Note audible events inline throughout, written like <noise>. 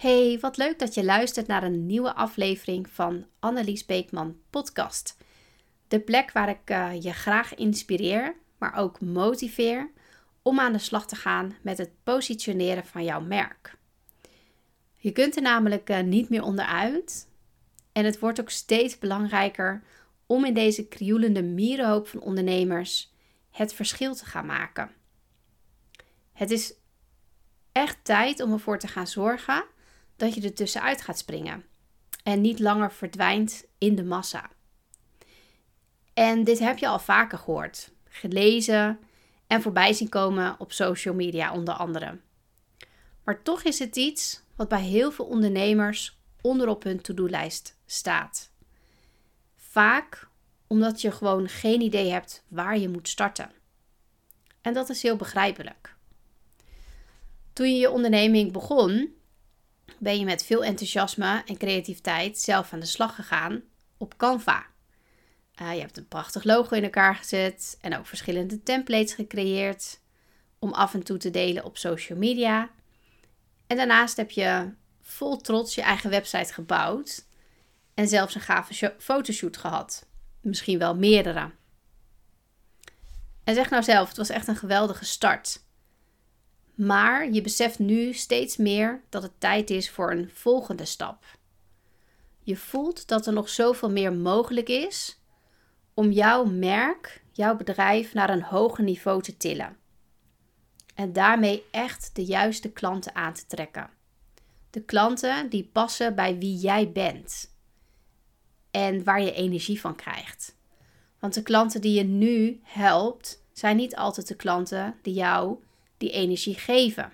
Hey, wat leuk dat je luistert naar een nieuwe aflevering van Annelies Beekman Podcast. De plek waar ik uh, je graag inspireer, maar ook motiveer om aan de slag te gaan met het positioneren van jouw merk. Je kunt er namelijk uh, niet meer onderuit en het wordt ook steeds belangrijker om in deze krioelende mierenhoop van ondernemers het verschil te gaan maken. Het is echt tijd om ervoor te gaan zorgen dat je er tussenuit gaat springen en niet langer verdwijnt in de massa. En dit heb je al vaker gehoord, gelezen en voorbij zien komen op social media onder andere. Maar toch is het iets wat bij heel veel ondernemers onderop hun to-do-lijst staat. Vaak omdat je gewoon geen idee hebt waar je moet starten. En dat is heel begrijpelijk. Toen je je onderneming begon, ben je met veel enthousiasme en creativiteit zelf aan de slag gegaan op Canva. Uh, je hebt een prachtig logo in elkaar gezet en ook verschillende templates gecreëerd om af en toe te delen op social media. En daarnaast heb je vol trots je eigen website gebouwd en zelfs een gave fotoshoot gehad. Misschien wel meerdere. En zeg nou zelf, het was echt een geweldige start. Maar je beseft nu steeds meer dat het tijd is voor een volgende stap. Je voelt dat er nog zoveel meer mogelijk is om jouw merk, jouw bedrijf naar een hoger niveau te tillen. En daarmee echt de juiste klanten aan te trekken. De klanten die passen bij wie jij bent en waar je energie van krijgt. Want de klanten die je nu helpt, zijn niet altijd de klanten die jou die energie geven.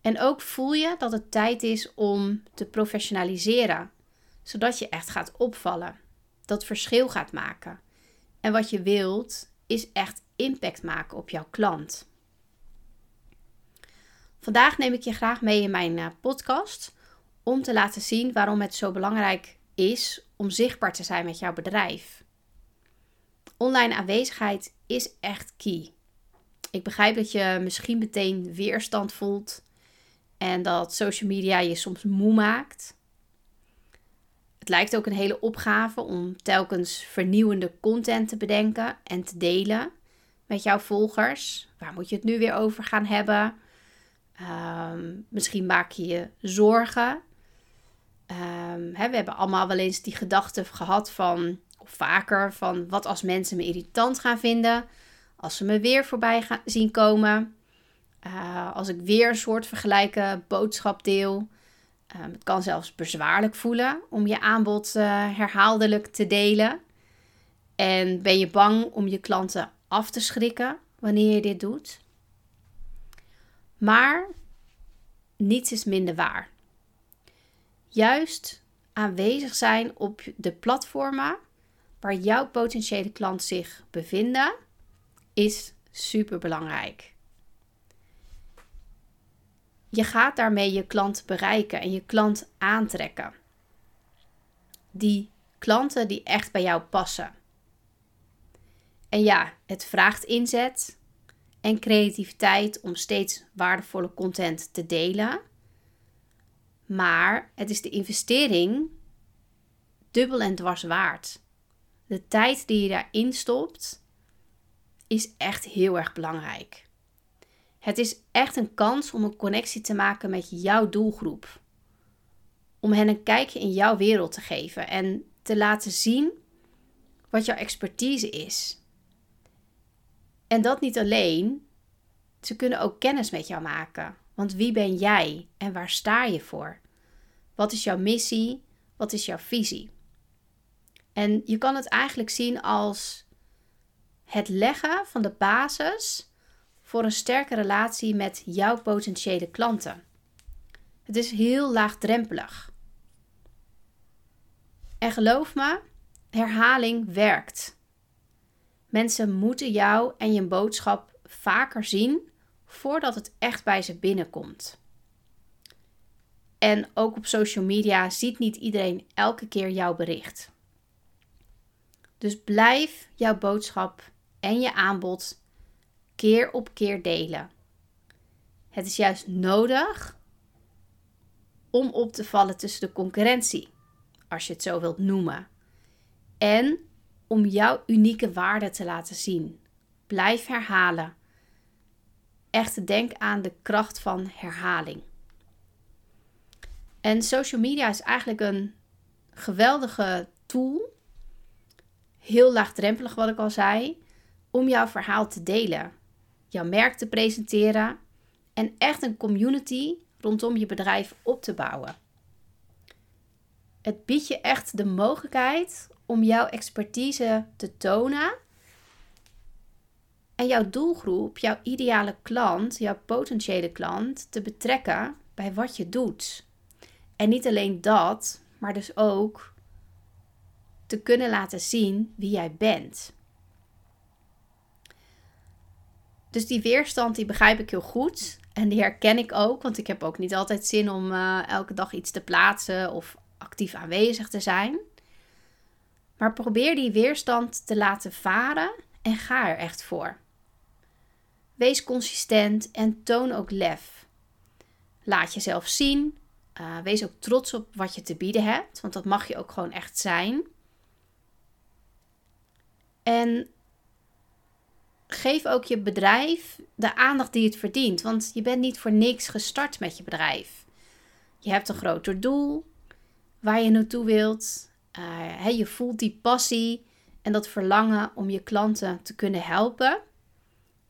En ook voel je dat het tijd is om te professionaliseren, zodat je echt gaat opvallen, dat verschil gaat maken. En wat je wilt is echt impact maken op jouw klant. Vandaag neem ik je graag mee in mijn eh, podcast om te laten zien waarom het zo belangrijk is om zichtbaar te zijn met jouw bedrijf. Online aanwezigheid is echt key. Ik begrijp dat je misschien meteen weerstand voelt en dat social media je soms moe maakt. Het lijkt ook een hele opgave om telkens vernieuwende content te bedenken en te delen met jouw volgers. Waar moet je het nu weer over gaan hebben? Ehm, misschien maak je je zorgen. Um, hè, we hebben allemaal wel eens die gedachte gehad van, of vaker, van wat als mensen me irritant gaan vinden als ze me weer voorbij gaan zien komen. Uh, als ik weer een soort vergelijke boodschap deel. Um, het kan zelfs bezwaarlijk voelen om je aanbod uh, herhaaldelijk te delen. En ben je bang om je klanten af te schrikken wanneer je dit doet? Maar niets is minder waar. Juist aanwezig zijn op de platformen waar jouw potentiële klant zich bevinden, is super belangrijk. Je gaat daarmee je klant bereiken en je klant aantrekken. Die klanten die echt bij jou passen. En ja, het vraagt inzet en creativiteit om steeds waardevolle content te delen. Maar het is de investering dubbel en dwars waard. De tijd die je daarin stopt, is echt heel erg belangrijk. Het is echt een kans om een connectie te maken met jouw doelgroep. Om hen een kijkje in jouw wereld te geven en te laten zien wat jouw expertise is. En dat niet alleen, ze kunnen ook kennis met jou maken. Want wie ben jij en waar sta je voor? Wat is jouw missie? Wat is jouw visie? En je kan het eigenlijk zien als het leggen van de basis voor een sterke relatie met jouw potentiële klanten. Het is heel laagdrempelig. En geloof me, herhaling werkt. Mensen moeten jou en je boodschap vaker zien voordat het echt bij ze binnenkomt. En ook op social media ziet niet iedereen elke keer jouw bericht. Dus blijf jouw boodschap en je aanbod keer op keer delen. Het is juist nodig om op te vallen tussen de concurrentie, als je het zo wilt noemen. En om jouw unieke waarde te laten zien. Blijf herhalen. Echt denk aan de kracht van herhaling. En social media is eigenlijk een geweldige tool. Heel laagdrempelig, wat ik al zei, om jouw verhaal te delen, jouw merk te presenteren en echt een community rondom je bedrijf op te bouwen. Het biedt je echt de mogelijkheid om jouw expertise te tonen en jouw doelgroep, jouw ideale klant, jouw potentiële klant te betrekken bij wat je doet. En niet alleen dat, maar dus ook te kunnen laten zien wie jij bent. Dus die weerstand die begrijp ik heel goed. En die herken ik ook, want ik heb ook niet altijd zin om uh, elke dag iets te plaatsen of actief aanwezig te zijn. Maar probeer die weerstand te laten varen en ga er echt voor. Wees consistent en toon ook lef. Laat jezelf zien. Uh, wees ook trots op wat je te bieden hebt, want dat mag je ook gewoon echt zijn. En geef ook je bedrijf de aandacht die het verdient. Want je bent niet voor niks gestart met je bedrijf. Je hebt een groter doel waar je naartoe wilt. Uh, je voelt die passie en dat verlangen om je klanten te kunnen helpen.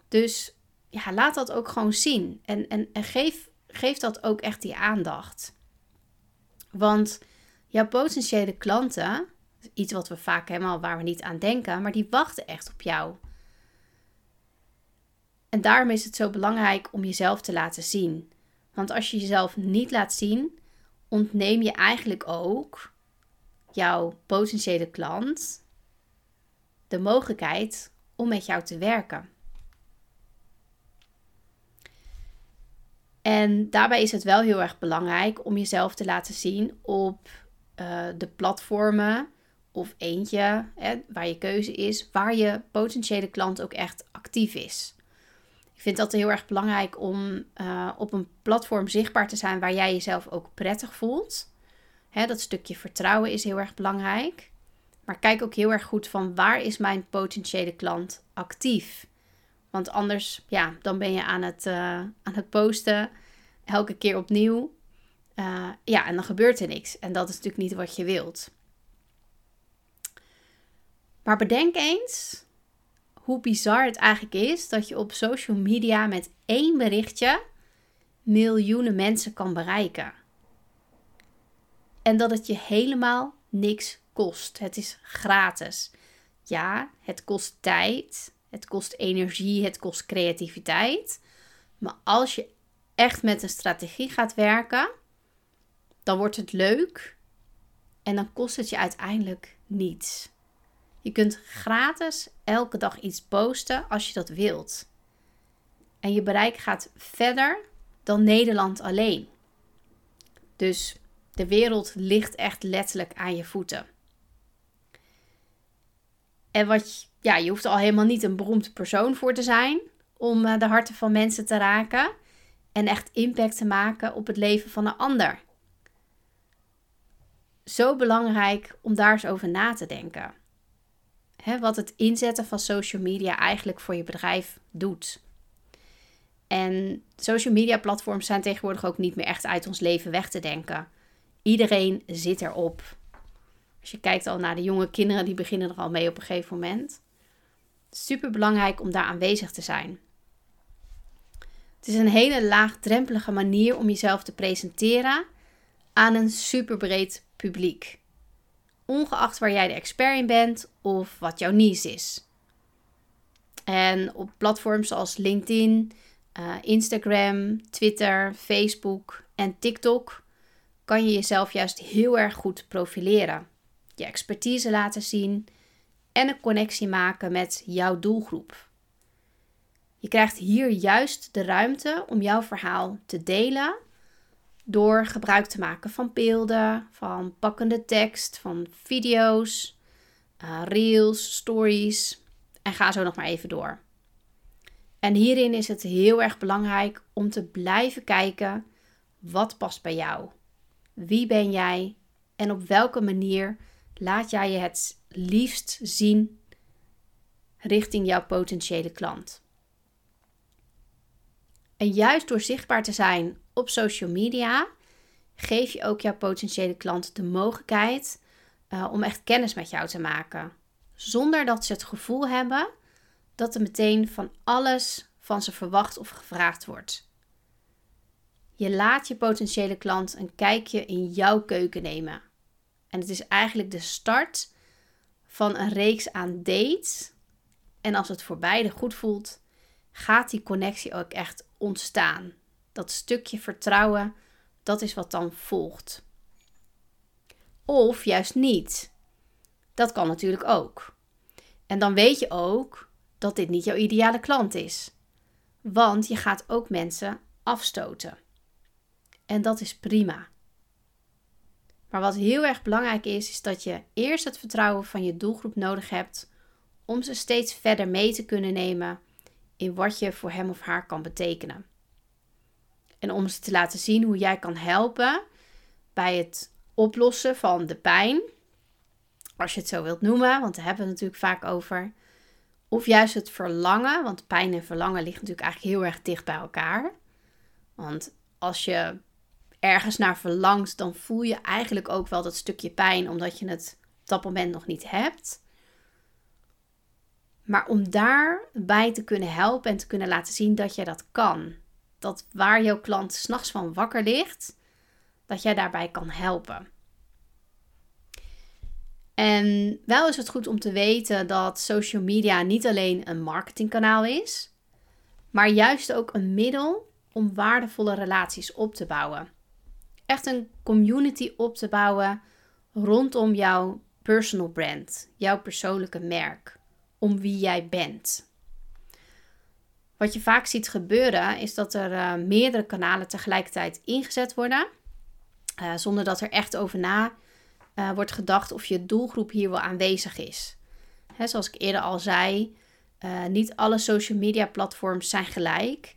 Dus ja, laat dat ook gewoon zien. En, en, en geef, geef dat ook echt die aandacht. Want jouw potentiële klanten, iets wat we vaak helemaal waar we niet aan denken, maar die wachten echt op jou. En daarom is het zo belangrijk om jezelf te laten zien. Want als je jezelf niet laat zien, ontneem je eigenlijk ook jouw potentiële klant de mogelijkheid om met jou te werken. En daarbij is het wel heel erg belangrijk om jezelf te laten zien op uh, de platformen of eentje hè, waar je keuze is, waar je potentiële klant ook echt actief is. Vind dat heel erg belangrijk om uh, op een platform zichtbaar te zijn waar jij jezelf ook prettig voelt. Hè, dat stukje vertrouwen is heel erg belangrijk. Maar kijk ook heel erg goed van waar is mijn potentiële klant actief. Want anders, ja, dan ben je aan het, uh, aan het posten. Elke keer opnieuw. Uh, ja, en dan gebeurt er niks. En dat is natuurlijk niet wat je wilt. Maar bedenk eens hoe bizar het eigenlijk is dat je op social media met één berichtje miljoenen mensen kan bereiken. En dat het je helemaal niks kost. Het is gratis. Ja, het kost tijd, het kost energie, het kost creativiteit. Maar als je echt met een strategie gaat werken, dan wordt het leuk en dan kost het je uiteindelijk niets. Je kunt gratis elke dag iets posten als je dat wilt. En je bereik gaat verder dan Nederland alleen. Dus de wereld ligt echt letterlijk aan je voeten. En wat, ja, je hoeft al helemaal niet een beroemd persoon voor te zijn om eh, de harten van mensen te raken en echt impact te maken op het leven van een ander. Zo belangrijk om daar eens over na te denken. Wat het inzetten van social media eigenlijk voor je bedrijf doet. En social media platforms zijn tegenwoordig ook niet meer echt uit ons leven weg te denken. Iedereen zit erop. Als je kijkt al naar de jonge kinderen, die beginnen er al mee op een gegeven moment. Super belangrijk om daar aanwezig te zijn. Het is een hele laagdrempelige manier om jezelf te presenteren aan een superbreed publiek. Ongeacht waar jij de expert in bent of wat jouw niche is. En op platforms zoals LinkedIn, uh, Instagram, Twitter, Facebook en TikTok kan je jezelf juist heel erg goed profileren. Je expertise laten zien en een connectie maken met jouw doelgroep. Je krijgt hier juist de ruimte om jouw verhaal te delen door gebruik te maken van beelden, van pakkende tekst, van video's, uh, reels, stories en ga zo nog maar even door. En hierin is het heel erg belangrijk om te blijven kijken wat past bij jou. Wie ben jij? En op welke manier laat jij je het liefst zien richting jouw potentiële klant? En juist door zichtbaar te zijn op social media, geef je ook jouw potentiële klant de mogelijkheid uh, om echt kennis met jou te maken. Zonder dat ze het gevoel hebben dat er meteen van alles van ze verwacht of gevraagd wordt. Je laat je potentiële klant een kijkje in jouw keuken nemen. En het is eigenlijk de start van een reeks aan dates. En als het voor beide goed voelt, gaat die connectie ook echt ontstaan. Dat stukje vertrouwen, dat is wat dan volgt. Of juist niet. Dat kan natuurlijk ook. En dan weet je ook dat dit niet jouw ideale klant is. Want je gaat ook mensen afstoten. En dat is prima. Maar wat heel erg belangrijk is, is dat je eerst het vertrouwen van je doelgroep nodig hebt om ze steeds verder mee te kunnen nemen in wat je voor hem of haar kan betekenen. En om ze te laten zien hoe jij kan helpen bij het oplossen van de pijn, als je het zo wilt noemen, want daar hebben we het natuurlijk vaak over. Of juist het verlangen, want pijn en verlangen liggen natuurlijk eigenlijk heel erg dicht bij elkaar. Want als je ergens naar verlangt, dan voel je eigenlijk ook wel dat stukje pijn, omdat je het op dat moment nog niet hebt. Maar om daarbij te kunnen helpen en te kunnen laten zien dat je dat kan. Dat waar jouw klant s'nachts van wakker ligt, dat jij daarbij kan helpen. En wel is het goed om te weten dat social media niet alleen een marketingkanaal is, maar juist ook een middel om waardevolle relaties op te bouwen. Echt een community op te bouwen rondom jouw personal brand, jouw persoonlijke merk, om wie jij bent. Wat je vaak ziet gebeuren is dat er uh, meerdere kanalen tegelijkertijd ingezet worden, uh, zonder dat er echt over na uh, wordt gedacht of je doelgroep hier wel aanwezig is. Hè, zoals ik eerder al zei, niet alle social media platforms zijn gelijk.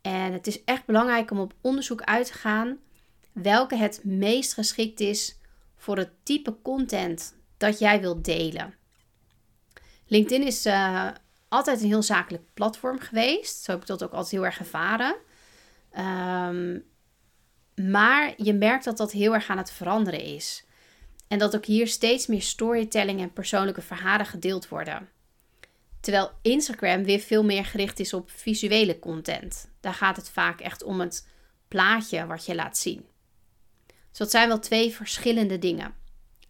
En het is echt belangrijk om op onderzoek uit te gaan welke het meest geschikt is voor het type content dat jij wilt delen. LinkedIn is uh, altijd een heel zakelijk platform geweest. Zo heb ik dat ook altijd heel erg ervaren. Um, maar je merkt dat dat heel erg aan het veranderen is. En dat ook hier steeds meer storytelling en persoonlijke verhalen gedeeld worden. Terwijl Instagram weer veel meer gericht is op visuele content. Daar gaat het vaak echt om het plaatje wat je laat zien. Dus dat zijn wel twee verschillende dingen.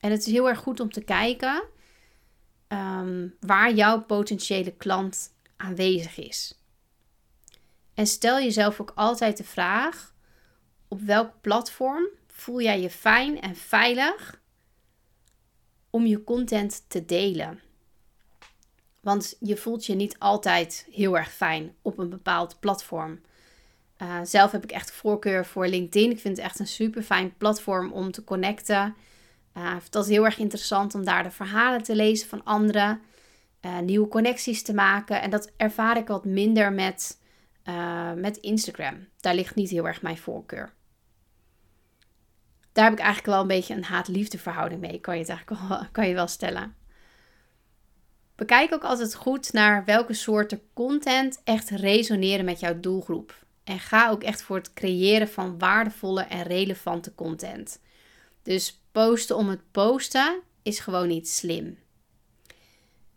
En het is heel erg goed om te kijken Ehm, waar jouw potentiële klant aanwezig is. En stel jezelf ook altijd de vraag: op welk platform voel jij je fijn en veilig om je content te delen? Want je voelt je niet altijd heel erg fijn op een bepaald platform. Uh, zelf heb ik echt voorkeur voor LinkedIn. Ik vind het echt een super fijn platform om te connecten. Dat is heel erg interessant om daar de verhalen te lezen van anderen, uh, nieuwe connecties te maken. En dat ervaar ik wat minder met, uh, met Instagram. Daar ligt niet heel erg mijn voorkeur. Daar heb ik eigenlijk wel een beetje een haat-liefde verhouding mee, kan je eigenlijk wel, <laughs> kan je wel stellen. Bekijk ook altijd goed naar welke soorten content echt resoneren met jouw doelgroep. En ga ook echt voor het creëren van waardevolle en relevante content. Dus posten om het posten is gewoon niet slim.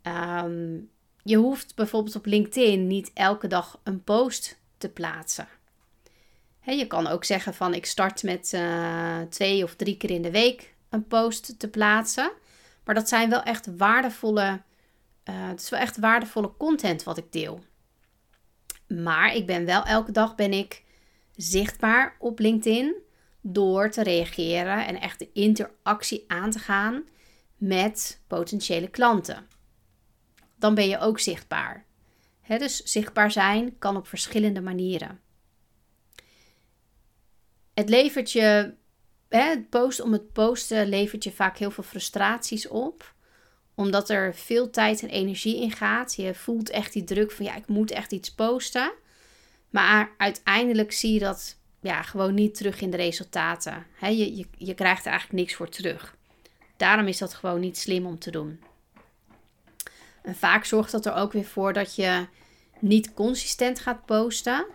Ehm, je hoeft bijvoorbeeld op LinkedIn niet elke dag een post te plaatsen. je kan ook zeggen van ik start met uh, twee of drie keer in de week een post te plaatsen. Maar dat zijn wel echt waardevolle, uh, het is wel echt waardevolle content wat ik deel. Maar ik ben wel elke dag ben ik zichtbaar op LinkedIn door te reageren en echt de interactie aan te gaan met potentiële klanten. Dan ben je ook zichtbaar. dus zichtbaar zijn kan op verschillende manieren. Het levert je, het posten om het posten levert je vaak heel veel frustraties op omdat er veel tijd en energie in gaat. Je voelt echt die druk van ja, ik moet echt iets posten. Maar uiteindelijk zie je dat ja, gewoon niet terug in de resultaten. je, je, je krijgt er eigenlijk niks voor terug. Daarom is dat gewoon niet slim om te doen. En vaak zorgt dat er ook weer voor dat je niet consistent gaat posten.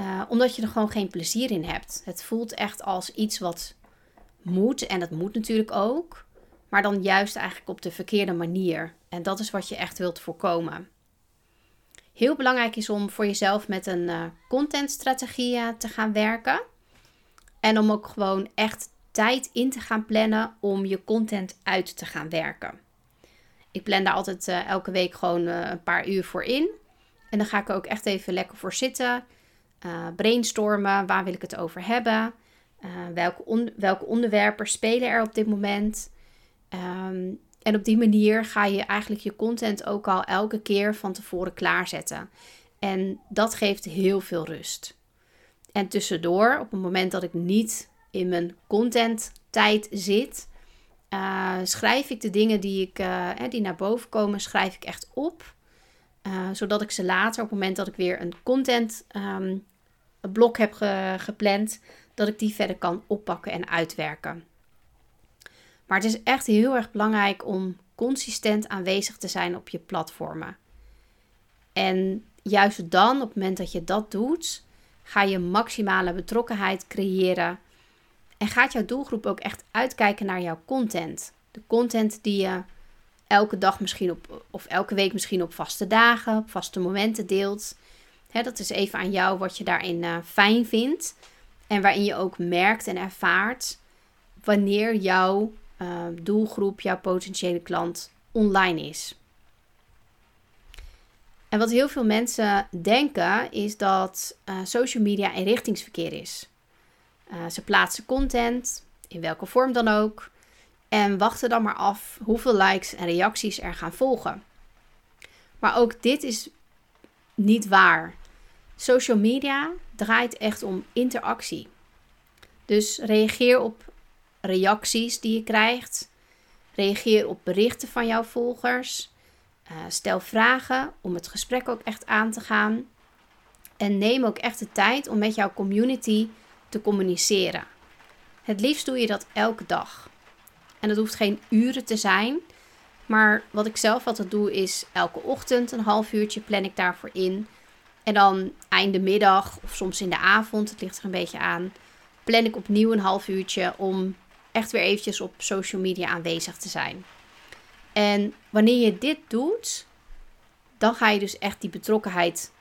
Uh, omdat je er gewoon geen plezier in hebt. Het voelt echt als iets wat moet. En dat moet natuurlijk ook. Maar dan juist eigenlijk op de verkeerde manier. En dat is wat je echt wilt voorkomen. Heel belangrijk is om voor jezelf met een uh, contentstrategie uh, te gaan werken. En om ook gewoon echt tijd in te gaan plannen om je content uit te gaan werken. Ik plan daar altijd uh, elke week gewoon een paar uur voor in. En dan ga ik ook echt even lekker voor zitten. brainstormen, waar wil ik het over hebben? welke, welke onderwerpen spelen er op dit moment? Um, en op die manier ga je eigenlijk je content ook al elke keer van tevoren klaarzetten. En dat geeft heel veel rust. En tussendoor, op het moment dat ik niet in mijn content tijd zit, uh, schrijf ik de dingen die, ik, uh, die naar boven komen, schrijf ik echt op. Uh, zodat ik ze later, op het moment dat ik weer een content um, blok heb ge gepland, dat ik die verder kan oppakken en uitwerken. Maar het is echt heel erg belangrijk om consistent aanwezig te zijn op je platformen. En juist dan, op het moment dat je dat doet, ga je maximale betrokkenheid creëren. En gaat jouw doelgroep ook echt uitkijken naar jouw content. De content die je elke dag misschien op, of elke week misschien op vaste dagen, op vaste momenten deelt. dat is even aan jou wat je daarin uh, fijn vindt. En waarin je ook merkt en ervaart wanneer jouw Ehm, doelgroep, jouw potentiële klant online is. En wat heel veel mensen denken is dat uh, social media een richtingsverkeer is. Uh, ze plaatsen content, in welke vorm dan ook, en wachten dan maar af hoeveel likes en reacties er gaan volgen. Maar ook dit is niet waar. Social media draait echt om interactie. Dus reageer op reacties die je krijgt. Reageer op berichten van jouw volgers. Uh, stel vragen om het gesprek ook echt aan te gaan. En neem ook echt de tijd om met jouw community te communiceren. Het liefst doe je dat elke dag. En dat hoeft geen uren te zijn. Maar wat ik zelf altijd doe is elke ochtend een half uurtje plan ik daarvoor in. En dan einde middag of soms in de avond, het ligt er een beetje aan, plan ik opnieuw een half uurtje om echt weer eventjes op social media aanwezig te zijn. En wanneer je dit doet, dan ga je dus echt die betrokkenheid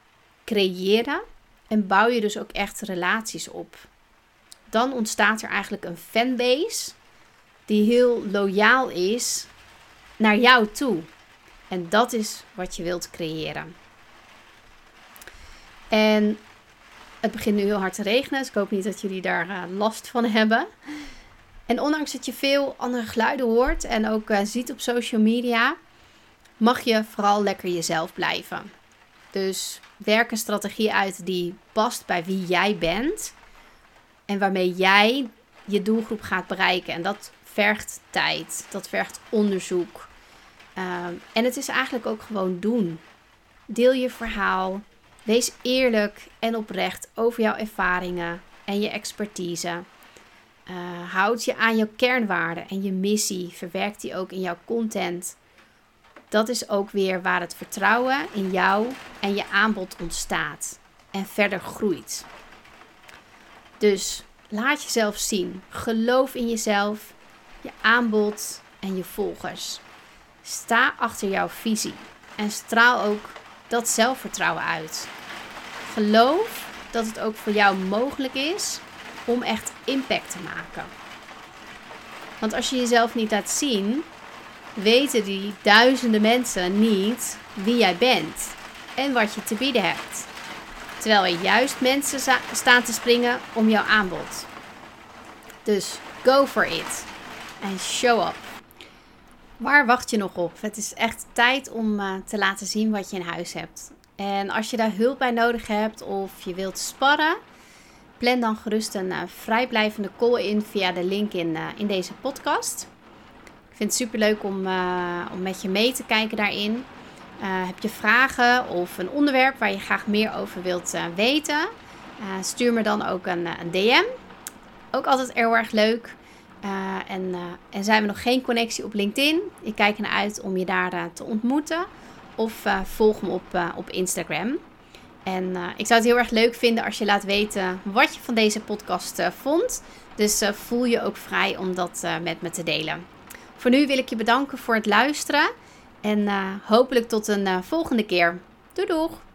creëren en bouw je dus ook echt relaties op. Dan ontstaat er eigenlijk een fanbase die heel loyaal is naar jou toe. En dat is wat je wilt creëren. En het begint nu heel hard te regenen, dus ik hoop niet dat jullie daar uh, last van hebben. En ondanks dat je veel andere geluiden hoort en ook uh, ziet op social media, mag je vooral lekker jezelf blijven. Dus werk een strategie uit die past bij wie jij bent en waarmee jij je doelgroep gaat bereiken. En dat vergt tijd, dat vergt onderzoek. Uh, en het is eigenlijk ook gewoon doen. Deel je verhaal. Wees eerlijk en oprecht over jouw ervaringen en je expertise. Uh, houd je aan jouw kernwaarden en je missie. Verwerk die ook in jouw content. Dat is ook weer waar het vertrouwen in jou en je aanbod ontstaat en verder groeit. Dus laat jezelf zien. Geloof in jezelf, je aanbod en je volgers. Sta achter jouw visie en straal ook dat zelfvertrouwen uit. Geloof dat het ook voor jou mogelijk is om echt impact te maken. Want als je jezelf niet laat zien, weten die duizenden mensen niet wie jij bent en wat je te bieden hebt. Terwijl er juist mensen staan te springen om jouw aanbod. Dus go for it. En show up. Waar wacht je nog op? Het is echt tijd om uh, te laten zien wat je in huis hebt. En als je daar hulp bij nodig hebt of je wilt sparren, Plan dan gerust een uh, vrijblijvende call in via de link in, uh, in deze podcast. Ik vind het super leuk om, uh, om met je mee te kijken daarin. heb je vragen of een onderwerp waar je graag meer over wilt weten? stuur me dan ook een, een DM. Ook altijd heel erg leuk. en, en zijn we nog geen connectie op LinkedIn? Ik kijk ernaar uit om je daar te ontmoeten. Of volg me op, op Instagram. En ik zou het heel erg leuk vinden als je laat weten wat je van deze podcast vond. Dus voel je ook vrij om dat met me te delen. Voor nu wil ik je bedanken voor het luisteren. En hopelijk tot een volgende keer. Doei doeg!